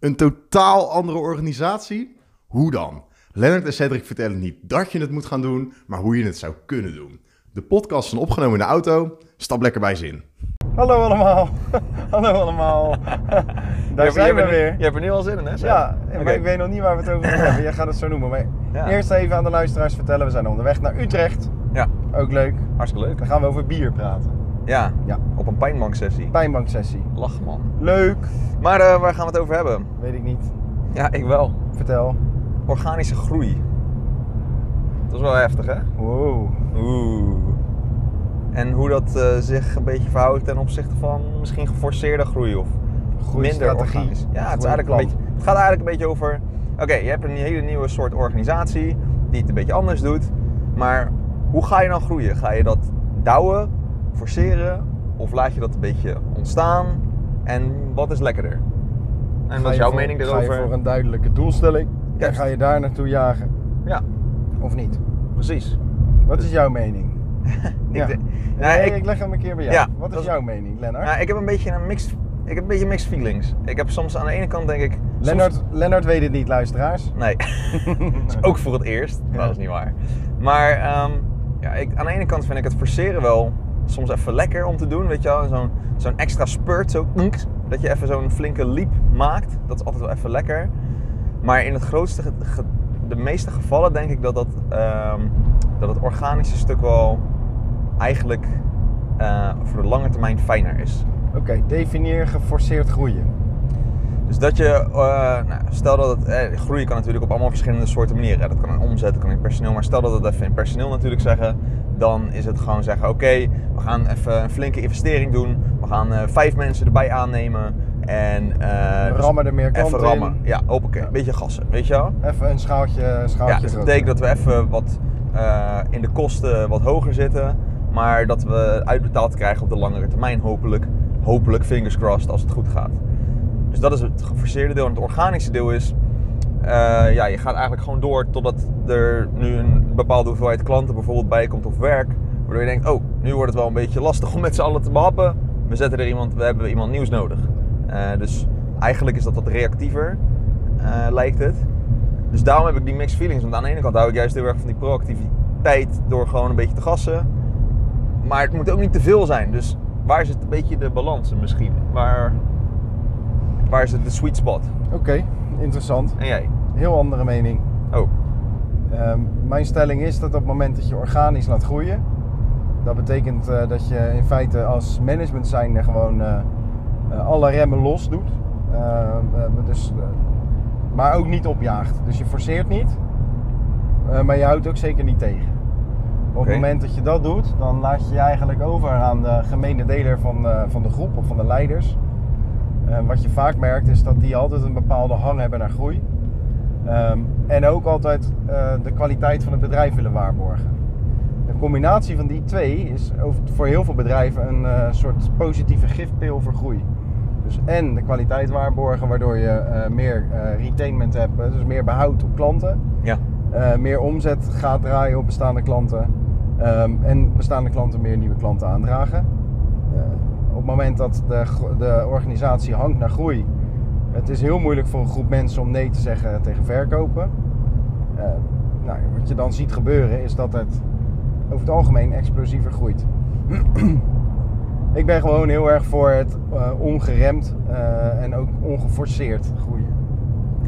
Een totaal andere organisatie? Hoe dan? Lennart en Cedric vertellen niet dat je het moet gaan doen, maar hoe je het zou kunnen doen. De podcast is opgenomen in de auto. Stap lekker bij zin. Hallo allemaal. Hallo allemaal. Daar zijn we weer. Je hebt er nu al zin in, hè? Ja, maar ik weet nog niet waar we het over gaan hebben. Jij gaat het zo noemen. Maar Ja. eerst even aan de luisteraars vertellen. We zijn onderweg naar Utrecht. Ja, Ook leuk. hartstikke leuk. Dan gaan we over bier praten. Ja, Ja. op een pijnbanksessie. Pijnbanksessie. Lach, man. Leuk. Maar eh, waar gaan we het over hebben? Weet ik niet. Ja, ik wel. Vertel. Organische groei. Dat is wel heftig, hè? Wow. Oeh. En hoe dat eh, zich een beetje verhoudt ten opzichte van misschien geforceerde groei of minder organisch. Ja, het, is eigenlijk een beetje, het gaat eigenlijk een beetje over... Oké, je hebt een hele nieuwe soort organisatie die het een beetje anders doet. Maar hoe ga je dan groeien? Ga je dat douwen, forceren of laat je dat een beetje ontstaan? En wat is lekkerder? En Ga wat is je jouw voor- mening Ga erover? je voor een duidelijke doelstelling. En ga je daar naartoe jagen. Ja, Of niet? precies. Wat is jouw mening? Ja. Ik, de- Nee, nou, ik, ik, leg hem een keer bij jou. Ja, Wat is jouw mening, Lennart? nou, ik heb een beetje een mixed, ik heb een beetje mixed feelings. Ik heb soms aan de ene kant denk ik... soms- Lennart, Lennart weet het niet, luisteraars. Nee, dat is ook voor het eerst. Dat is niet waar. Maar ehm, ja, ik, aan de ene kant vind ik het forceren wel soms even lekker om te doen. Weet je wel, zo'n zo'n extra spurt, zo dat je even zo'n flinke leap maakt. Dat is altijd wel even lekker. Maar in het grootste, de meeste gevallen denk ik dat, dat, ehm, dat het organische stuk wel eigenlijk eh, voor de lange termijn fijner is. Oké, definieer geforceerd groeien. Dus dat je, eh, nou, stel dat het, eh, groeien kan natuurlijk op allemaal verschillende soorten manieren. Dat kan in omzet, dat kan in personeel. Maar stel dat we het even in personeel natuurlijk zeggen, dan is het gewoon zeggen: oké, we gaan even een flinke investering doen. We gaan eh, vijf mensen erbij aannemen. En dus rammen er meer even rammen. in. Ja, hoppakee. Een beetje gassen, weet je wel? Even een schaaltje, schaaltje Ja, dus dat betekent dat we even wat in de kosten wat hoger zitten. Maar dat we uitbetaald krijgen op de langere termijn, hopelijk. Hopelijk, fingers crossed, als het goed gaat. Dus dat is het geforceerde deel. En het organische deel is, eh, ja, je gaat eigenlijk gewoon door totdat er nu een bepaalde hoeveelheid klanten bijvoorbeeld bij komt of werk. Waardoor je denkt, oh, nu wordt het wel een beetje lastig om met z'n allen te behappen. We zetten er iemand, we hebben iemand nieuws nodig. Eh, dus eigenlijk is dat wat reactiever, eh, lijkt het. Dus daarom heb ik die mixed feelings. Want aan de ene kant hou ik juist heel erg van die proactiviteit door gewoon een beetje te gassen. Maar het moet ook niet te veel zijn. Dus waar zit een beetje de balans misschien? Waar, waar zit de sweet spot? Oké, interessant. En jij? Heel andere mening. Oh, Ehm, mijn stelling is dat op het moment dat je organisch laat groeien, dat betekent eh, dat je in feite als management zijnde gewoon eh, eh, alle remmen los doet. Ehm, eh, dus, maar ook niet opjaagt. Dus je forceert niet, maar je houdt ook zeker niet tegen. Op het moment dat je dat doet, dan laat je je eigenlijk over aan de gemene deler van, van de groep of van de leiders. Eh, wat je vaak merkt is dat die altijd een bepaalde hang hebben naar groei. Ehm, en ook altijd eh, de kwaliteit van het bedrijf willen waarborgen. De combinatie van die twee is over- voor heel veel bedrijven een eh, soort positieve gifpil voor groei. Dus en de kwaliteit waarborgen, waardoor je eh, meer retainment hebt, dus meer behoud op klanten. ja. Meer omzet gaat draaien op bestaande klanten. Ehm, en bestaande klanten meer nieuwe klanten aandragen. Op het moment dat de, de organisatie hangt naar groei, het is heel moeilijk voor een groep mensen om nee te zeggen tegen verkopen. Eh, nou, wat je dan ziet gebeuren is dat het over het algemeen explosiever groeit. Ik ben gewoon heel erg voor het eh, ongeremd eh, en ook ongeforceerd groeien.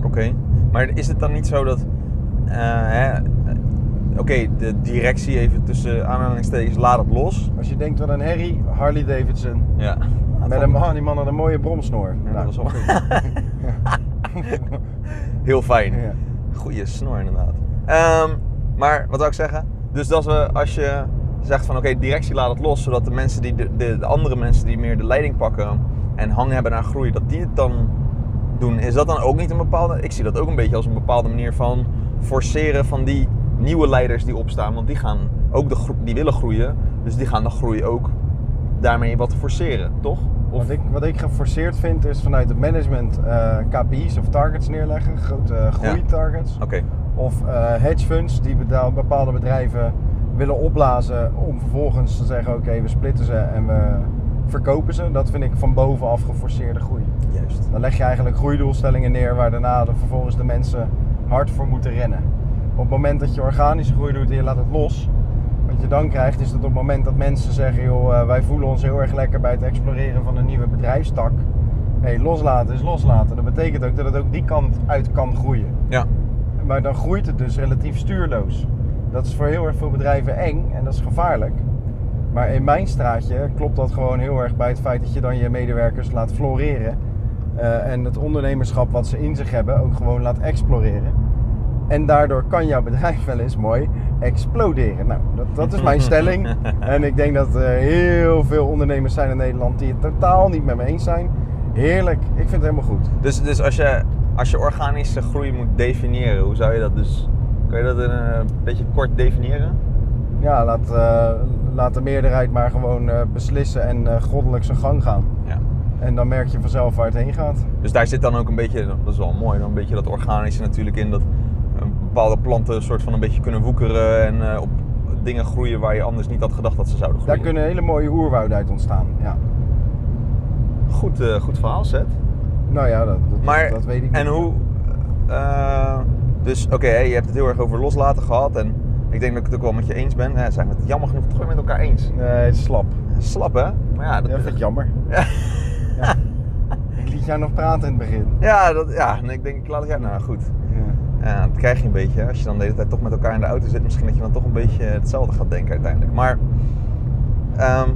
Oké. Maar is het dan niet zo dat... hè, Oké, de directie even tussen aanhalingstekens laat het los. Als je denkt wat een herrie, Harley Davidson. Ja. Met een man, die man had een mooie bromsnoor. Ja, Nou, dat was wel goed. Heel fijn. Ja. Goeie snor inderdaad. Ehm, maar wat zou ik zeggen? Dus dat we, als je zegt van oké, directie laat het los, zodat de mensen die de, de, de andere mensen die meer de leiding pakken en hang hebben naar groei, dat die het dan doen. Is dat dan ook niet een bepaalde? Ik zie dat ook een beetje als een bepaalde manier van forceren van die nieuwe leiders die opstaan, want die gaan ook de die willen groeien, dus die gaan de groei ook daarmee wat forceren, toch? Of Wat, ik, wat ik geforceerd vind is vanuit het management eh, KPI's of targets neerleggen, grote eh, groeitargets. oké, Of eh, hedge funds die bepaalde bedrijven willen opblazen om vervolgens te zeggen oké we splitten ze en we verkopen ze. Dat vind ik van bovenaf geforceerde groei. Juist. Dan leg je eigenlijk groeidoelstellingen neer waar daarna de, vervolgens de mensen hard voor moeten rennen. Op het moment dat je organische groei doet en je laat het los, wat je dan krijgt is dat op het moment dat mensen zeggen, joh, eh, wij voelen ons heel erg lekker bij het exploreren van een nieuwe bedrijfstak. Hey, loslaten is loslaten. Dat betekent ook dat het ook die kant uit kan groeien. Ja. Maar dan groeit het dus relatief stuurloos. Dat is voor heel erg veel bedrijven eng en dat is gevaarlijk. Maar in mijn straatje klopt dat gewoon heel erg bij het feit dat je dan je medewerkers laat floreren. eh, en het ondernemerschap wat ze in zich hebben ook gewoon laat exploreren. En daardoor kan jouw bedrijf wel eens mooi exploderen. Nou, dat, dat is mijn stelling. En ik denk dat er heel veel ondernemers zijn in Nederland die het totaal niet met me eens zijn. Heerlijk, ik vind het helemaal goed. Dus, dus als, je, als je organische groei moet definiëren, hoe zou je dat dus... Kan je dat in een beetje kort definiëren? Ja, laat, eh, laat de meerderheid maar gewoon eh, beslissen en eh, goddelijk zijn gang gaan. Ja. En dan merk je vanzelf waar het heen gaat. Dus daar zit dan ook een beetje, dat is wel mooi, dan een beetje dat organische natuurlijk in. Dat eh, bepaalde planten een soort van een beetje kunnen woekeren en eh, op dingen groeien waar je anders niet had gedacht dat ze zouden groeien. Daar kunnen hele mooie oerwouden uit ontstaan. Ja. Goed, eh, goed verhaal, Zet. Nou ja, dat, dat, Maar, dat weet ik en niet. hoe... eh, dus oké, je hebt het heel erg over loslaten gehad en ik denk dat ik het ook wel met je eens ben. Ja, zijn we het jammer genoeg toch weer met elkaar eens. Nee, het is slap. Slap hè? Maar ja, dat, Dat vind ik jammer. Ja. Ik liet jou nog praten in het begin. ja, dat, ja, en ik denk, ik laat het ja, nou goed. Dat krijg je een beetje. Als je dan de hele tijd toch met elkaar in de auto zit, misschien dat je dan toch een beetje hetzelfde gaat denken uiteindelijk. Maar ehm,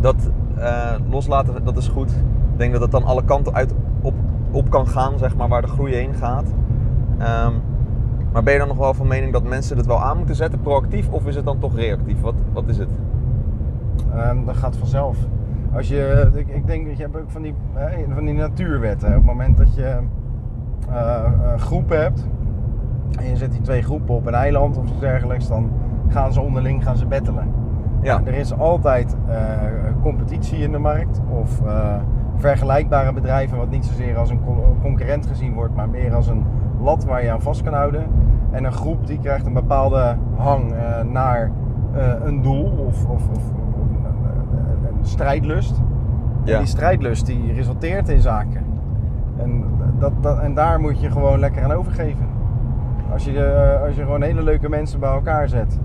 dat eh, loslaten, dat is goed. Ik denk dat het dan alle kanten uit op, op kan gaan, zeg maar, waar de groei heen gaat. Ehm, maar ben je dan nog wel van mening dat mensen het wel aan moeten zetten, proactief, of is het dan toch reactief? Wat, wat is het? Ehm, dat gaat vanzelf. Als je, ik, ik denk dat je hebt ook van die, van die natuurwetten. Op het moment dat je groepen hebt en je zet die twee groepen op een eiland of iets dergelijks, dan gaan ze onderling gaan ze bettelen. Ja, Er is altijd eh, competitie in de markt of eh, vergelijkbare bedrijven, wat niet zozeer als een co- concurrent gezien wordt, maar meer als een lat waar je aan vast kan houden. En een groep die krijgt een bepaalde hang eh, naar eh, een doel of, of, of, een, een- strijdlust. En Ja. die strijdlust die resulteert in zaken. En, dat, dat, en daar moet je gewoon lekker aan overgeven. Als je, eh, als je gewoon hele leuke mensen bij elkaar zet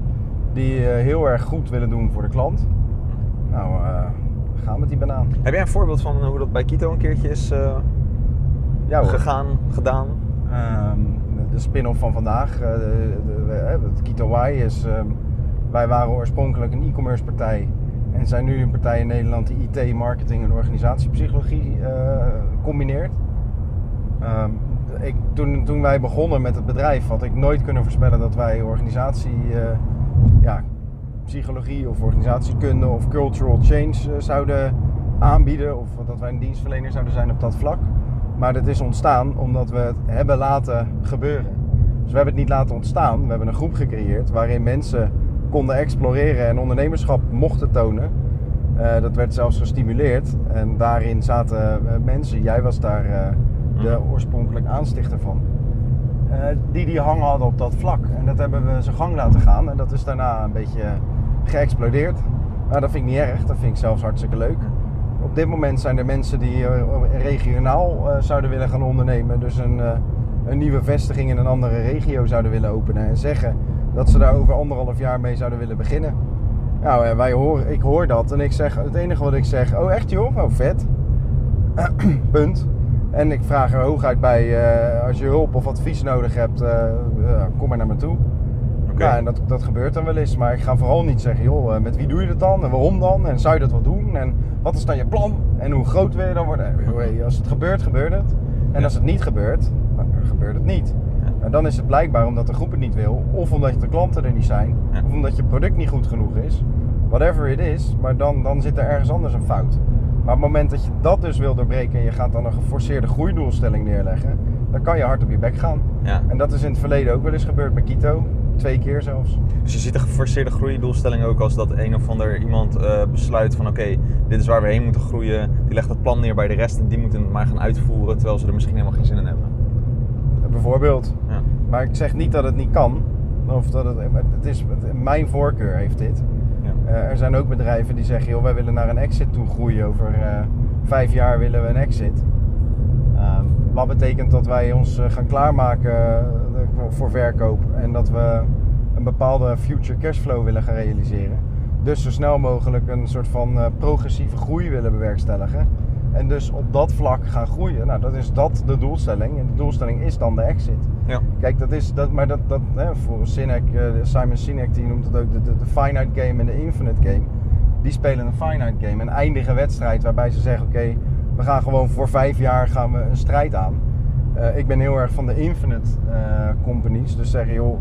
die eh, heel erg goed willen doen voor de klant. Nou, eh gaan met die banaan. heb jij een voorbeeld van hoe dat bij Kito een keertje is Ja gegaan, gedaan? Ehm, de spin-off van vandaag, eh, de, de, de- het Kito Y is... ehm, wij waren oorspronkelijk een e-commerce partij. En zijn nu een partij in Nederland die IT, marketing en organisatiepsychologie combineert. Ehm, ik, toen, toen wij begonnen met het bedrijf had ik nooit kunnen voorspellen dat wij organisatie, eh, ja, psychologie of organisatiekunde of cultural change eh, zouden aanbieden. Of dat wij een dienstverlener zouden zijn op dat vlak. Maar dat is ontstaan omdat we het hebben laten gebeuren. Dus we hebben het niet laten ontstaan. We hebben een groep gecreëerd waarin mensen konden exploreren en ondernemerschap mochten tonen. Eh, dat werd zelfs gestimuleerd. En daarin zaten mensen, jij was daar de oorspronkelijk aanstichter van. eh, die die hang hadden op dat vlak. En dat hebben we zijn gang laten gaan. En dat is daarna een beetje geëxplodeerd. Maar dat vind ik niet erg. Dat vind ik zelfs hartstikke leuk. Op dit moment zijn er mensen die eh, regionaal eh, zouden willen gaan ondernemen. Dus een, een nieuwe vestiging in een andere regio zouden willen openen. En zeggen dat ze daar over anderhalf jaar mee zouden willen beginnen. Nou, wij horen, ik hoor dat en ik zeg, het enige wat ik zeg, oh echt joh, oh vet. Punt. En ik vraag er hooguit bij, eh, als je hulp of advies nodig hebt, eh, eh, kom maar naar me toe. Ja, en dat, dat gebeurt dan wel eens. Maar ik ga vooral niet zeggen, joh, met wie doe je dat dan? En waarom dan? En zou je dat wel doen? En wat is dan je plan? En hoe groot wil je dan worden? Als het gebeurt, gebeurt het. En Ja. als het niet gebeurt, nou, dan gebeurt het niet. En dan is het blijkbaar omdat de groep het niet wil. Of omdat de klanten er niet zijn. Of omdat je product niet goed genoeg is. Whatever it is. Maar dan, dan zit er ergens anders een fout. Maar op het moment dat je dat dus wil doorbreken... en je gaat dan een geforceerde groeidoelstelling neerleggen... dan kan je hard op je bek gaan. Ja. En dat is in het verleden ook wel eens gebeurd bij Kito. Twee keer zelfs. Dus je ziet de geforceerde groeidoelstelling ook als dat een of ander iemand eh, besluit van oké, dit is waar we heen moeten groeien. Die legt dat plan neer bij de rest en die moeten het maar gaan uitvoeren terwijl ze er misschien helemaal geen zin in hebben. Bijvoorbeeld. Ja. Maar ik zeg niet dat het niet kan. Of dat het, het is, het- mijn voorkeur heeft dit. Eh, er zijn ook bedrijven die zeggen, joh, wij willen naar een exit toe groeien. Over eh, vijf jaar willen we een exit. Ehm, wat betekent dat wij ons eh, gaan klaarmaken voor verkoop en dat we een bepaalde future cashflow willen gaan realiseren. Dus zo snel mogelijk een soort van progressieve groei willen bewerkstelligen. En dus op dat vlak gaan groeien. Nou, dat is dat de doelstelling. En de doelstelling is dan de exit. Ja. Kijk, dat is dat, maar dat, dat hè, voor Sinek, eh, Simon Sinek die noemt het ook de, de, de finite game en de infinite game. Die spelen een finite game, een eindige wedstrijd waarbij ze zeggen: oké, we gaan gewoon voor vijf jaar gaan we een strijd aan. Eh, ik ben heel erg van de infinite eh, companies, dus zeggen joh,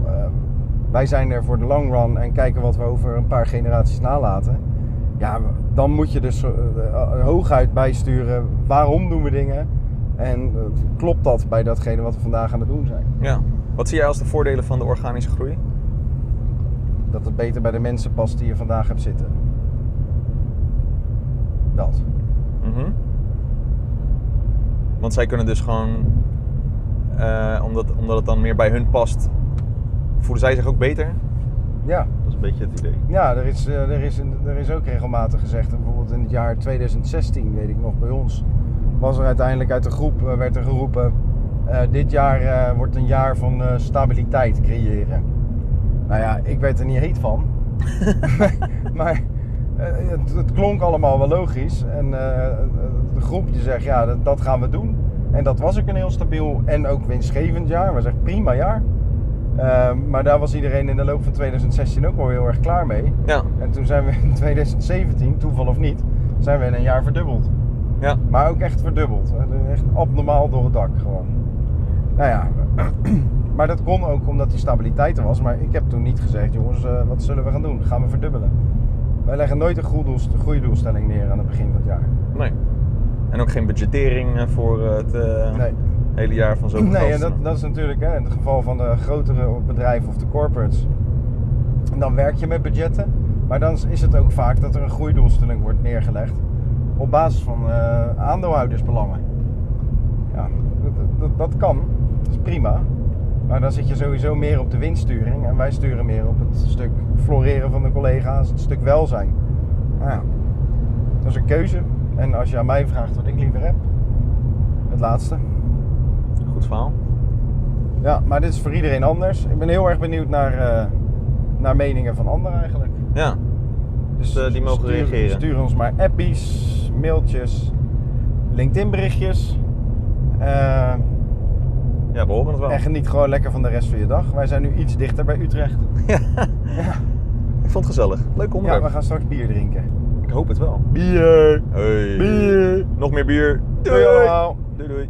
wij zijn er voor de long run en kijken wat we over een paar generaties nalaten. Ja, dan moet je dus eh, eh, hooguit bijsturen waarom doen we dingen en eh, klopt dat bij datgene wat we vandaag aan het doen zijn. ja. Wat zie jij als de voordelen van de organische groei? Dat het beter bij de mensen past die je vandaag hebt zitten. Dat. Mhm. Want zij kunnen dus gewoon, eh, omdat, omdat het dan meer bij hun past, voelen zij zich ook beter? Ja, beetje het idee. ja er, is, eh, er, is, er is ook regelmatig gezegd, en bijvoorbeeld in het jaar 2016, weet ik nog bij ons, was er uiteindelijk uit de groep eh, werd er geroepen, eh, dit jaar eh, wordt een jaar van eh, stabiliteit creëren. Nou ja, ik werd er niet heet van. maar eh, het, het klonk allemaal wel logisch. En eh, de groep die zegt, ja, dat, dat gaan we doen. En dat was ook een heel stabiel en ook winstgevend jaar. We zeggen prima jaar. Eh, maar daar was iedereen in de loop van 2016 ook wel heel erg klaar mee. Ja, En toen zijn we in 2017, toeval of niet, zijn we in een jaar verdubbeld. ja. Maar ook echt verdubbeld. Echt abnormaal door het dak gewoon. Nou ja, maar dat kon ook omdat die stabiliteit er was. Maar ik heb toen niet gezegd, jongens, eh, wat zullen we gaan doen? Gaan we verdubbelen? Wij leggen nooit een doelst- goede doelstelling neer aan het begin van het jaar. Nee. En ook geen budgettering eh, voor het eh, Nee. Hele jaar van zoveel Nee, en dat, dat is natuurlijk hè, in het geval van de grotere bedrijven of de corporates. Dan werk je met budgetten. Maar dan is het ook vaak dat er een groeidoelstelling wordt neergelegd. Op basis van eh, aandeelhoudersbelangen. Ja, dat, dat, dat kan. Dat is prima. Maar dan zit je sowieso meer op de winststuring. En wij sturen meer op het stuk floreren van de collega's. Het stuk welzijn. Nou ja, dat is een keuze. En als je aan mij vraagt wat ik liever heb. Het laatste. Verhaal. Ja, maar dit is voor iedereen anders. Ik ben heel erg benieuwd naar, eh, naar meningen van anderen eigenlijk. Ja, Dus eh, die mogen stuur, reageren. Stuur ons maar appies, mailtjes, LinkedIn berichtjes. Eh, ja we horen het wel. en geniet gewoon lekker van de rest van je dag. Wij zijn nu iets dichter bij Utrecht. Ik vond het gezellig. Leuk Ja, onderwerp. we gaan straks bier drinken. Ik hoop het wel. Bier! Hey. Bier! Nog meer bier. Doei allemaal! Doei doei.